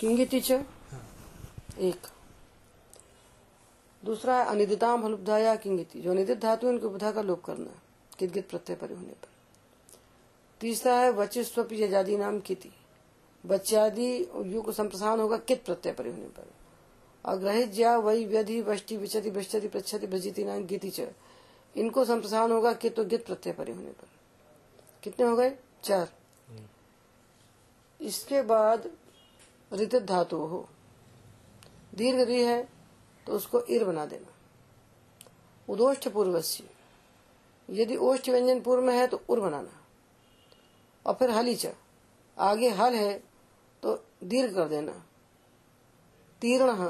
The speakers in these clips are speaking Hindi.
किंगिति च एक। दूसरा है अनिदिताम हलुब्धाया किंगिति जो अनिदित धातु है, उनकी उपधा का लोप करना किदगित प्रत्यय पर होने पर। तीसरा है वचिस्वप यजादि नाम किति बच्चादि यु को संप्रसारण होगा कित प्रत्यय पर होने पर? अग्रहित ज्या वही व्यधि वष्टि विचति विश्चति प्रच्छति भजिति नाम गीति च इनको संप्रसारण होगा कित तो गित प्रत्यय पर होने पर। कितने हो गए? चार। इसके बाद ऋतित धातु हो। दीर्घ री है तो उसको इर बना देना। उदोष्ठ पूर्वस्य यदि ओष्ठ व्यंजन पूर्व में है तो उर बनाना। और फिर हली आगे हल है तो दीर्घ कर देना। तीर्ण।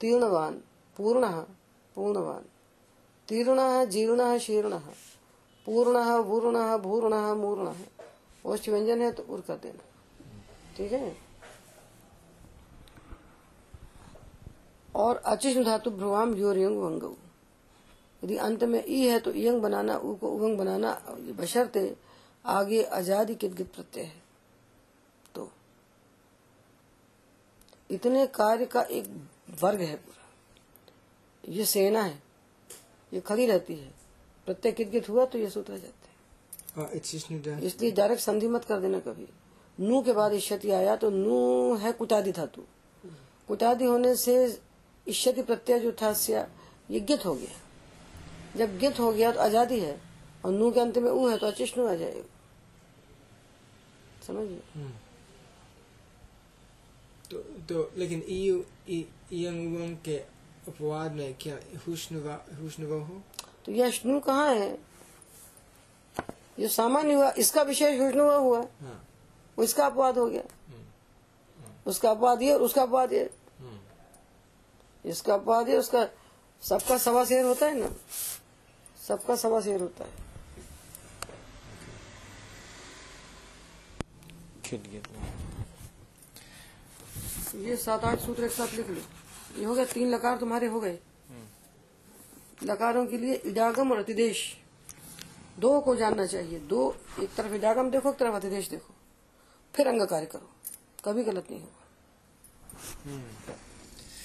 तीर्णवान। पूर्ण। पूर्णवान। तीर्ण, जीर्ण, शीर्ण। पूर्ण, वूर्ण, भूर्ण, मूर्ण। ओष्ठ व्यंजन है तो उर कर देना। ठीक है? और अचिष्ण धातु भ्रुवाम योर यंग वंग। यदि अंत में ई है तो यंग बनाना ऊ को उंग बनाना बशर्ते आगे आज़ादी किदगित प्रत्यय है। तो इतने कार्य का एक वर्ग है पूरा। ये सेना है ये खड़ी रहती है। प्रत्यय किदगित हुआ तो ये सूत्र जाते हैं। दा- इसलिए डायरेक्ट संधि मत कर देना कभी। नू के बाद इष्यति आया तो नू है कुटादि धातु। कुटादि होने से इष्यति प्रत्यय जो था ये गित हो गया। जब गित हो गया तो आज़ादी है और नू के अंत में ऊ है तो अचिष्णु आ जाएगा। समझिए तो, तो लेकिन ई ई के अपवाद में क्या हुष्णवा हुष्णवा हो? तो यह अश्नु कहाँ है? ये सामान्य हुआ इसका विशेष विष्णु हुआ। हाँ। उसका अपवाद हो गया। उसका अपवाद ये और उसका अपवाद ये। इसका अपवाद ये उसका सबका सवा शेर होता है ना। सबका सवा शेर होता है। ये सात आठ सूत्र एक साथ लिख लो। ये हो गया तीन लकार तुम्हारे हो गए। लकारों के लिए इडागम और अतिदेश। दो को जानना चाहिए। दो एक तरफ़ इडागम देखो एक तरफ़ अतिदेश देखो। फिर अंग कार्य करो। कभी गलत नहीं होगा।